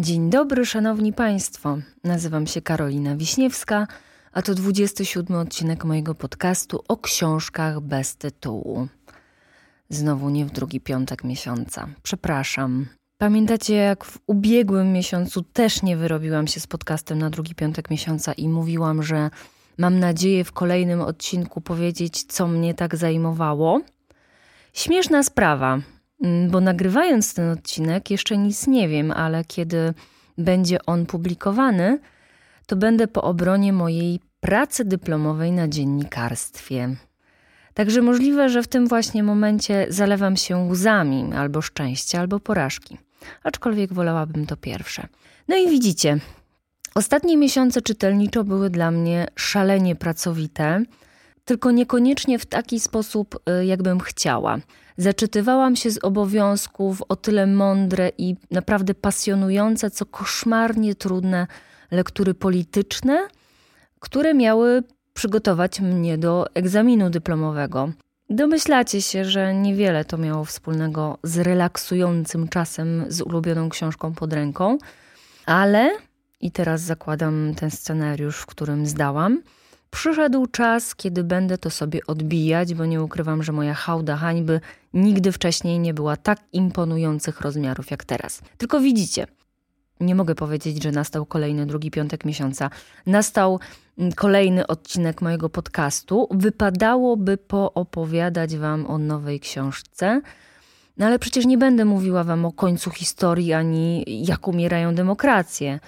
Dzień dobry, szanowni państwo. Nazywam się Karolina Wiśniewska, a to 27 odcinek mojego podcastu o książkach bez tytułu. Znowu nie w drugi piątek miesiąca. Przepraszam. Pamiętacie, jak w ubiegłym miesiącu też nie wyrobiłam się z podcastem na drugi piątek miesiąca i mówiłam, że mam nadzieję w kolejnym odcinku powiedzieć, co mnie tak zajmowało? Śmieszna sprawa. Mm, bo nagrywając ten odcinek jeszcze nic nie wiem, ale kiedy będzie on publikowany, to będę po obronie mojej pracy dyplomowej na dziennikarstwie. Także możliwe, że w tym właśnie momencie zalewam się łzami albo szczęścia, albo porażki. Aczkolwiek wolałabym to pierwsze. No i widzicie, ostatnie miesiące czytelniczo były dla mnie szalenie pracowite, tylko niekoniecznie w taki sposób, y, jakbym chciała. Zaczytywałam się z obowiązków o tyle mądre i naprawdę pasjonujące, co koszmarnie trudne lektury polityczne, które miały przygotować mnie do egzaminu dyplomowego. Domyślacie się, że niewiele to miało wspólnego z relaksującym czasem z ulubioną książką pod ręką, ale i teraz zakładam ten scenariusz, w którym zdałam. Przyszedł czas, kiedy będę to sobie odbijać, bo nie ukrywam, że moja hałda hańby nigdy wcześniej nie była tak imponujących rozmiarów jak teraz. Tylko widzicie, nie mogę powiedzieć, że nastał kolejny drugi piątek miesiąca. Nastał mm, kolejny odcinek mojego podcastu. Wypadałoby poopowiadać Wam o nowej książce. No ale przecież nie będę mówiła Wam o końcu historii ani jak umierają demokracje.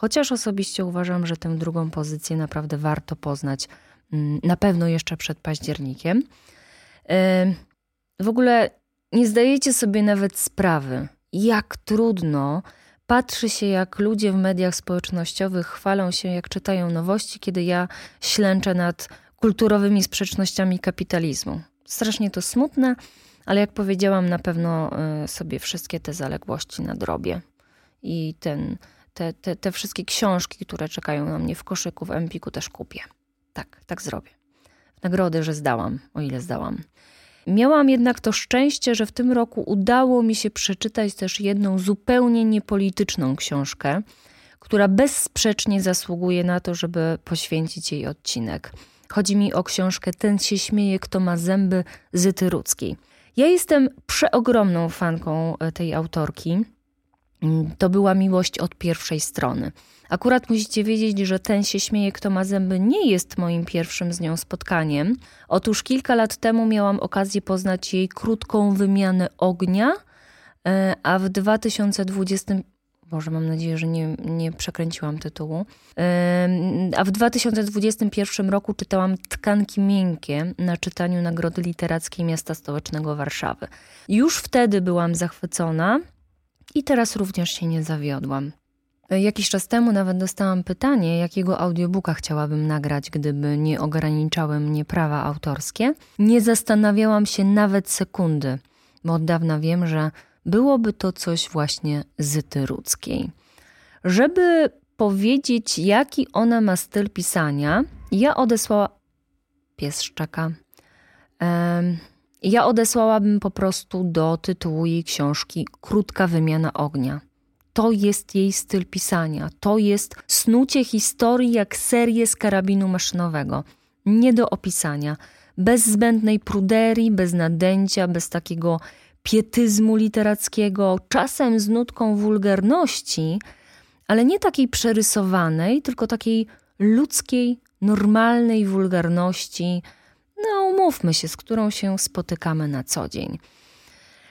Chociaż osobiście uważam, że tę drugą pozycję naprawdę warto poznać mm, na pewno jeszcze przed październikiem. W ogóle nie zdajecie sobie nawet sprawy, jak trudno patrzy się, jak ludzie w mediach społecznościowych chwalą się, jak czytają nowości, kiedy ja ślęczę nad kulturowymi sprzecznościami kapitalizmu. Strasznie to smutne, ale jak powiedziałam, na pewno e, sobie wszystkie te zaległości nadrobię. I ten te, te, te wszystkie książki, które czekają na mnie w koszyku, w Empiku też kupię. Tak, tak zrobię. Nagrody, że zdałam, o ile zdałam. Miałam jednak to szczęście, że w tym roku udało mi się przeczytać też jedną zupełnie niepolityczną książkę, która bezsprzecznie zasługuje na to, żeby poświęcić jej odcinek. Chodzi mi o książkę Ten się śmieje, kto ma zęby Zyty Rudzkiej. Ja jestem przeogromną fanką e, tej autorki. Mm, to była miłość od pierwszej strony. Akurat musicie wiedzieć, że ten się śmieje, kto ma zęby, nie jest moim pierwszym z nią spotkaniem. Otóż kilka lat temu miałam okazję poznać jej krótką wymianę ognia, e, a w 2020 Boże, mam nadzieję, że nie, nie przekręciłam tytułu. A w 2021 roku czytałam Tkanki Miękkie na czytaniu Nagrody Literackiej Miasta Stołecznego Warszawy. Już wtedy byłam zachwycona i teraz również się nie zawiodłam. Jakiś czas temu nawet dostałam pytanie, jakiego audiobooka chciałabym nagrać, gdyby nie ograniczały mnie prawa autorskie. Nie zastanawiałam się nawet sekundy, bo od dawna wiem, że byłoby to coś właśnie Zyty Rudzkiej. Żeby powiedzieć, jaki ona ma styl pisania, ja odesłała... Pies szczeka. Ja odesłałabym po prostu do tytułu jej książki Krótka wymiana ognia. To jest jej styl pisania, to jest snucie historii jak serię z karabinu maszynowego. Nie do opisania, bez zbędnej pruderii, bez nadęcia, bez takiego pietyzmu literackiego, czasem z nutką wulgarności, ale nie takiej przerysowanej, tylko takiej ludzkiej, normalnej wulgarności, no umówmy się, z którą się spotykamy na co dzień.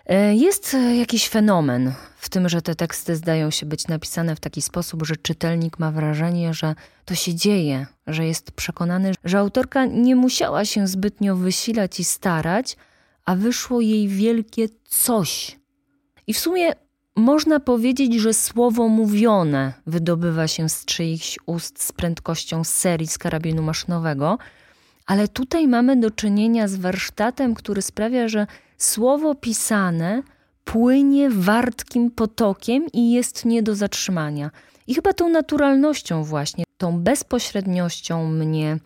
E, jest jakiś fenomen w tym, że te teksty zdają się być napisane w taki sposób, że czytelnik ma wrażenie, że to się dzieje, że jest przekonany, że autorka nie musiała się zbytnio wysilać i starać, a wyszło jej wielkie coś. I w sumie można powiedzieć, że słowo mówione wydobywa się z czyichś ust z prędkością serii z karabinu maszynowego – ale tutaj mamy do czynienia z warsztatem, który sprawia, że słowo pisane płynie wartkim potokiem i jest nie do zatrzymania. I chyba tą naturalnością właśnie, tą bezpośredniością mnie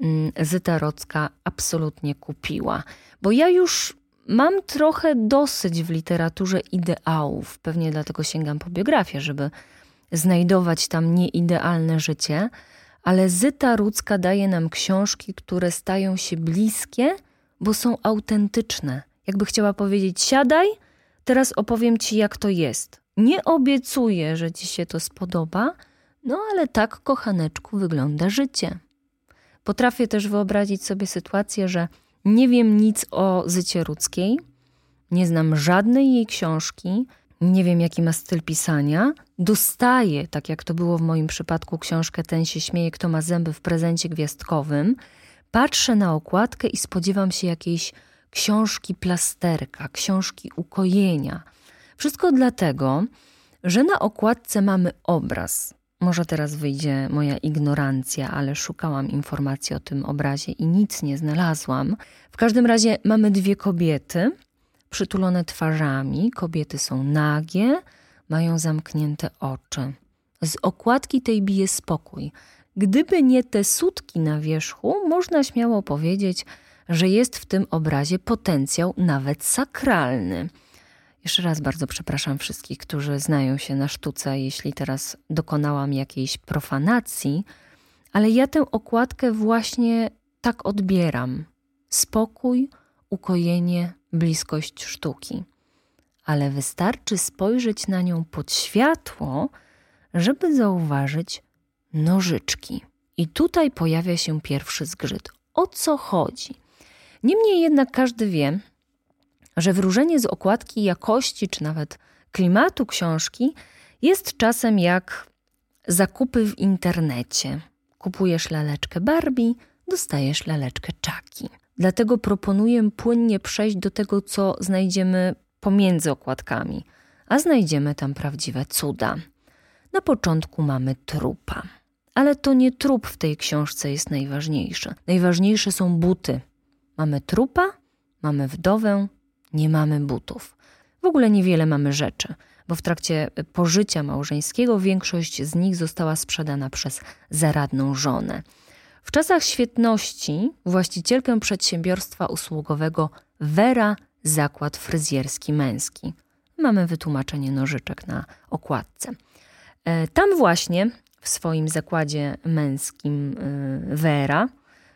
mm, Zyta Rocka absolutnie kupiła. Bo ja już mam trochę dosyć w literaturze ideałów. Pewnie dlatego sięgam po biografię, żeby znajdować tam nieidealne życie, ale Zyta Rudzka daje nam książki, które stają się bliskie, bo są autentyczne. Jakby chciała powiedzieć: siadaj, teraz opowiem ci, jak to jest. Nie obiecuję, że ci się to spodoba, no ale tak, kochaneczku, wygląda życie. Potrafię też wyobrazić sobie sytuację, że nie wiem nic o Zycie Rudzkiej, nie znam żadnej jej książki, nie wiem jaki ma styl pisania, dostaję, tak jak to było w moim przypadku, książkę Ten się śmieje, kto ma zęby w prezencie gwiazdkowym, patrzę na okładkę i spodziewam się jakiejś książki plasterka, książki ukojenia. Wszystko dlatego, że na okładce mamy obraz. Może teraz wyjdzie moja ignorancja, ale szukałam informacji o tym obrazie i nic nie znalazłam. W każdym razie mamy dwie kobiety, przytulone twarzami. Kobiety są nagie, mają zamknięte oczy. Z okładki tej bije spokój. Gdyby nie te sutki na wierzchu, można śmiało powiedzieć, że jest w tym obrazie potencjał nawet sakralny. Jeszcze raz bardzo przepraszam wszystkich, którzy znają się na sztuce, jeśli teraz dokonałam jakiejś profanacji, ale ja tę okładkę właśnie tak odbieram. Spokój, ukojenie, bliskość sztuki. Ale wystarczy spojrzeć na nią pod światło, żeby zauważyć nożyczki. I tutaj pojawia się pierwszy zgrzyt. O co chodzi? Niemniej jednak każdy wie, że wróżenie z okładki jakości czy nawet klimatu książki jest czasem jak zakupy w internecie. Kupujesz laleczkę Barbie, dostajesz laleczkę Chucky. Dlatego proponuję płynnie przejść do tego, co znajdziemy pomiędzy okładkami, a znajdziemy tam prawdziwe cuda. Na początku mamy trupa. Ale to nie trup w tej książce jest najważniejszy. Najważniejsze są buty. Mamy trupa, mamy wdowę, nie mamy butów. W ogóle niewiele mamy rzeczy, bo w trakcie pożycia małżeńskiego większość z nich została sprzedana przez zaradną żonę. W czasach świetności właścicielkę przedsiębiorstwa usługowego Vera Zakład Fryzjerski Męski. Mamy wytłumaczenie nożyczek na okładce. E, tam właśnie w swoim zakładzie męskim e, Vera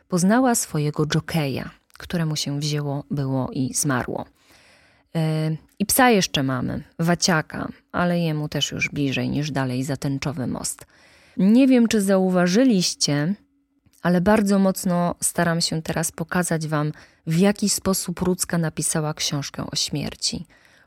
poznała swojego jokeja, któremu się wzięło, było i zmarło. E, I psa jeszcze mamy, Waciaka, ale jemu też już bliżej niż dalej za tęczowy most. Nie wiem, czy zauważyliście, ale bardzo mocno staram się teraz pokazać Wam, w jaki sposób Rudzka napisała książkę o śmierci.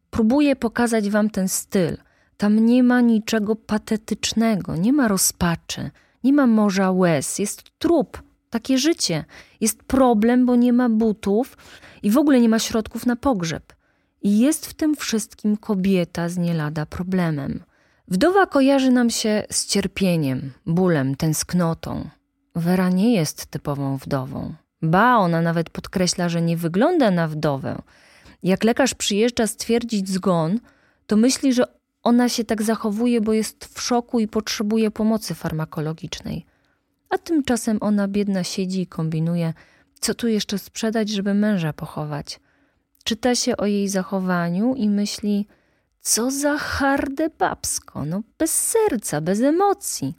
Próbuję pokazać Wam ten styl. Tam nie ma niczego patetycznego, nie ma rozpaczy, nie ma morza łez, jest trup, takie życie. Jest problem, bo nie ma butów i w ogóle nie ma środków na pogrzeb. I jest w tym wszystkim kobieta z nie lada problemem. Wdowa kojarzy nam się z cierpieniem, bólem, tęsknotą. Wera nie jest typową wdową. Ba, ona nawet podkreśla, że nie wygląda na wdowę. Jak lekarz przyjeżdża stwierdzić zgon, to myśli, że ona się tak zachowuje, bo jest w szoku i potrzebuje pomocy farmakologicznej. A tymczasem ona biedna siedzi i kombinuje, co tu jeszcze sprzedać, żeby męża pochować. Czyta się o jej zachowaniu i myśli, co za harde babsko, no bez serca, bez emocji.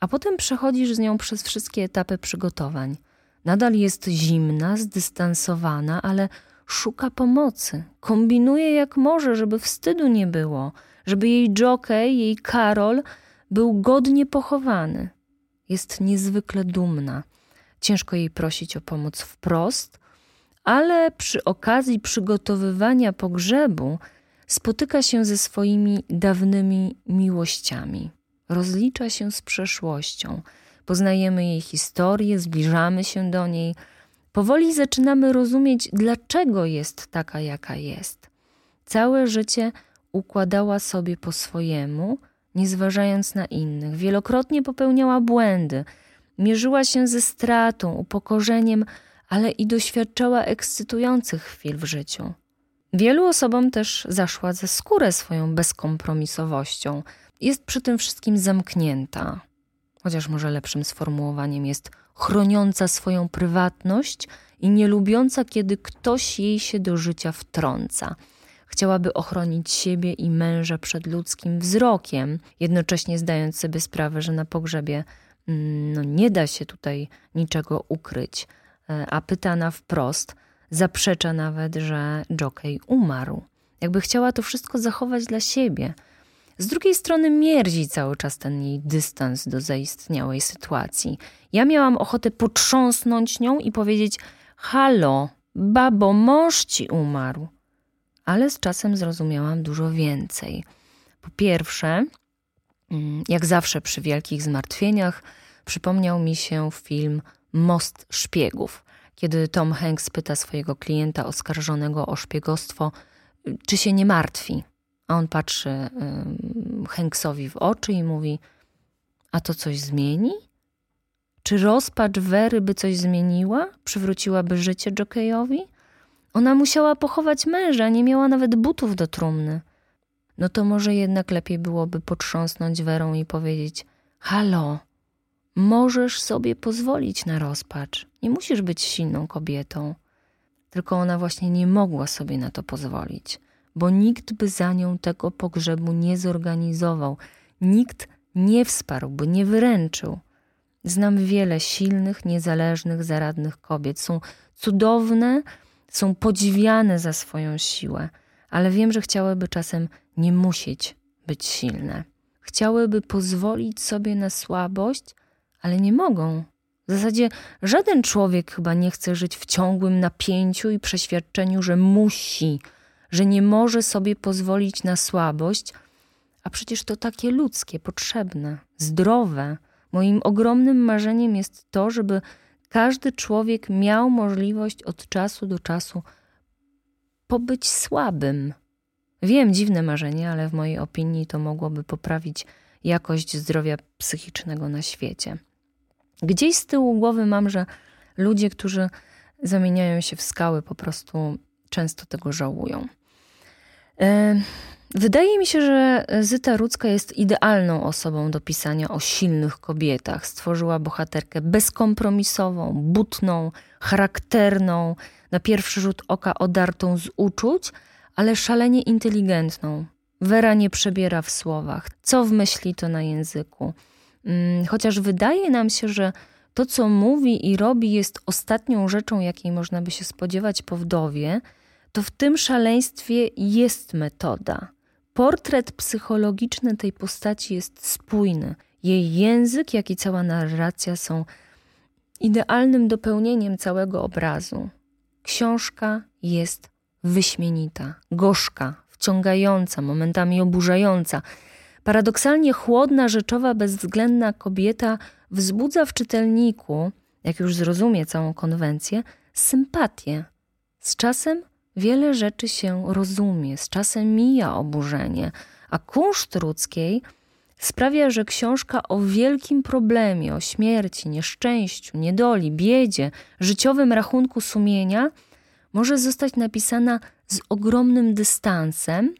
A potem przechodzisz z nią przez wszystkie etapy przygotowań. Nadal jest zimna, zdystansowana, ale szuka pomocy. Kombinuje jak może, żeby wstydu nie było, żeby jej jockey, jej Karol był godnie pochowany. Jest niezwykle dumna. Ciężko jej prosić o pomoc wprost, ale przy okazji przygotowywania pogrzebu spotyka się ze swoimi dawnymi miłościami. Rozlicza się z przeszłością, poznajemy jej historię, zbliżamy się do niej. Powoli zaczynamy rozumieć, dlaczego jest taka, jaka jest. Całe życie układała sobie po swojemu, nie zważając na innych. Wielokrotnie popełniała błędy, mierzyła się ze stratą, upokorzeniem, ale i doświadczała ekscytujących chwil w życiu. Wielu osobom też zaszła ze skórę swoją bezkompromisowością. Jest przy tym wszystkim zamknięta, chociaż może lepszym sformułowaniem jest chroniąca swoją prywatność i nie lubiąca, kiedy ktoś jej się do życia wtrąca. chciałaby ochronić siebie i męża przed ludzkim wzrokiem, jednocześnie zdając sobie sprawę, że na pogrzebie mm, no, nie da się tutaj niczego ukryć. E, a pytana wprost, zaprzecza nawet, że Jockey umarł. Jakby chciała to wszystko zachować dla siebie. Z drugiej strony mierzi cały czas ten jej dystans do zaistniałej sytuacji. Ja miałam ochotę potrząsnąć nią i powiedzieć: Halo, babo, mąż ci umarł. Ale z czasem zrozumiałam dużo więcej. Po pierwsze, mm, jak zawsze przy wielkich zmartwieniach, przypomniał mi się film Most Szpiegów, kiedy Tom Hanks pyta swojego klienta oskarżonego o szpiegostwo, czy się nie martwi. A on patrzy Hanksowi w oczy i mówi: A to coś zmieni? Czy rozpacz Wery by coś zmieniła? Przywróciłaby życie Jokejowi? Ona musiała pochować męża, nie miała nawet butów do trumny. No to może jednak lepiej byłoby potrząsnąć Werą i powiedzieć: Halo, możesz sobie pozwolić na rozpacz. Nie musisz być silną kobietą. Tylko ona właśnie nie mogła sobie na to pozwolić, bo nikt by za nią tego pogrzebu nie zorganizował, nikt nie wsparłby, nie wyręczył. Znam wiele silnych, niezależnych, zaradnych kobiet. Są cudowne, są podziwiane za swoją siłę, ale wiem, że chciałyby czasem nie musieć być silne. Chciałyby pozwolić sobie na słabość, ale nie mogą. W zasadzie żaden człowiek chyba nie chce żyć w ciągłym napięciu i przeświadczeniu, że musi, że nie może sobie pozwolić na słabość, a przecież to takie ludzkie, potrzebne, zdrowe. Moim ogromnym marzeniem jest to, żeby każdy człowiek miał możliwość od czasu do czasu pobyć słabym. Wiem, dziwne marzenie, ale w mojej opinii to mogłoby poprawić jakość zdrowia psychicznego na świecie. Gdzieś z tyłu głowy mam, że ludzie, którzy zamieniają się w skały, po prostu często tego żałują. Wydaje mi się, że Zyta Rudzka jest idealną osobą do pisania o silnych kobietach. Stworzyła bohaterkę bezkompromisową, butną, charakterną, na pierwszy rzut oka odartą z uczuć, ale szalenie inteligentną. Wera nie przebiera w słowach. Co w myśli, to na języku. Mm, chociaż wydaje nam się, że to, co mówi i robi, jest ostatnią rzeczą, jakiej można by się spodziewać po wdowie, to w tym szaleństwie jest metoda. Portret psychologiczny tej postaci jest spójny. Jej język, jak i cała narracja są idealnym dopełnieniem całego obrazu. Książka jest wyśmienita, gorzka, wciągająca, momentami oburzająca Paradoksalnie chłodna, rzeczowa, bezwzględna kobieta wzbudza w czytelniku, jak już zrozumie całą konwencję, sympatię. Z czasem wiele rzeczy się rozumie, z czasem mija oburzenie, a kunszt ludzkiej sprawia, że książka o wielkim problemie, o śmierci, nieszczęściu, niedoli, biedzie, życiowym rachunku sumienia może zostać napisana z ogromnym dystansem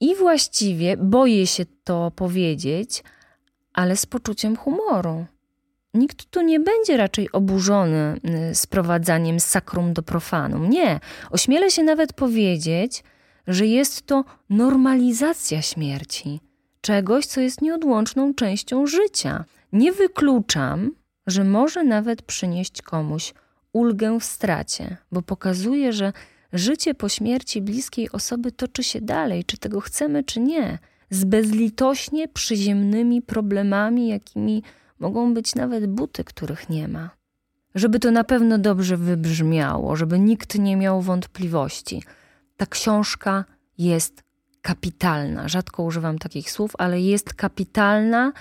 i właściwie boję się to powiedzieć, ale z poczuciem humoru. Nikt tu nie będzie raczej oburzony y, sprowadzaniem sakrum do profanum. Nie, ośmielę się nawet powiedzieć, że jest to normalizacja śmierci, czegoś, co jest nieodłączną częścią życia. Nie wykluczam, że może nawet przynieść komuś ulgę w stracie, bo pokazuje, że życie po śmierci bliskiej osoby toczy się dalej, czy tego chcemy, czy nie, z bezlitośnie przyziemnymi problemami, jakimi mogą być nawet buty, których nie ma. Żeby to na pewno dobrze wybrzmiało, żeby nikt nie miał wątpliwości. Ta książka jest kapitalna. Rzadko używam takich słów, ale jest kapitalna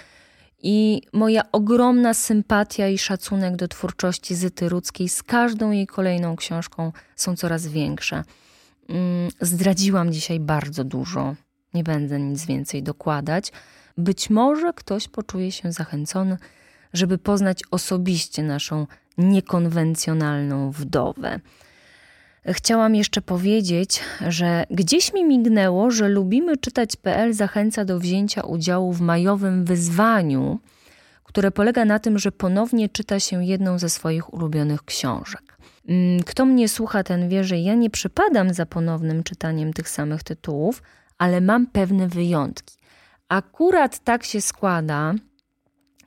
i moja ogromna sympatia i szacunek do twórczości Zyty Rudzkiej z każdą jej kolejną książką są coraz większe. Mm, zdradziłam dzisiaj bardzo dużo, nie będę nic więcej dokładać. Być może ktoś poczuje się zachęcony, żeby poznać osobiście naszą niekonwencjonalną wdowę. Chciałam jeszcze powiedzieć, że gdzieś mi mignęło, że lubimy czytać.pl zachęca do wzięcia udziału w majowym wyzwaniu, które polega na tym, że ponownie czyta się jedną ze swoich ulubionych książek. Mm, kto mnie słucha, ten wie, że ja nie przypadam za ponownym czytaniem tych samych tytułów, ale mam pewne wyjątki. Akurat tak się składa,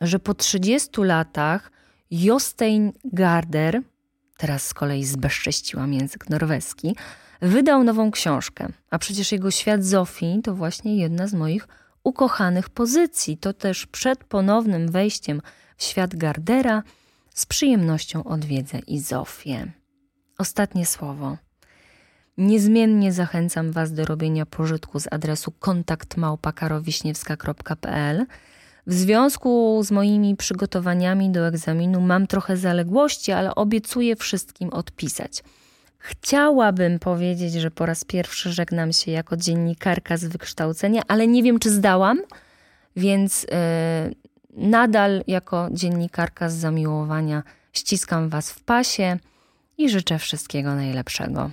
że po 30 latach Jostein Garder, teraz z kolei zbezcześciłam język norweski, wydał nową książkę. A przecież jego świat Zofii to właśnie jedna z moich ukochanych pozycji. To też przed ponownym wejściem w świat Gardera z przyjemnością odwiedzę i Zofię. Ostatnie słowo. Niezmiennie zachęcam Was do robienia pożytku z adresu kontaktmałpakarowiśniewska.pl. W związku z moimi przygotowaniami do egzaminu mam trochę zaległości, ale obiecuję wszystkim odpisać. Chciałabym powiedzieć, że po raz pierwszy żegnam się jako dziennikarka z wykształcenia, ale nie wiem, czy zdałam, więc yy, nadal jako dziennikarka z zamiłowania ściskam Was w pasie i życzę wszystkiego najlepszego.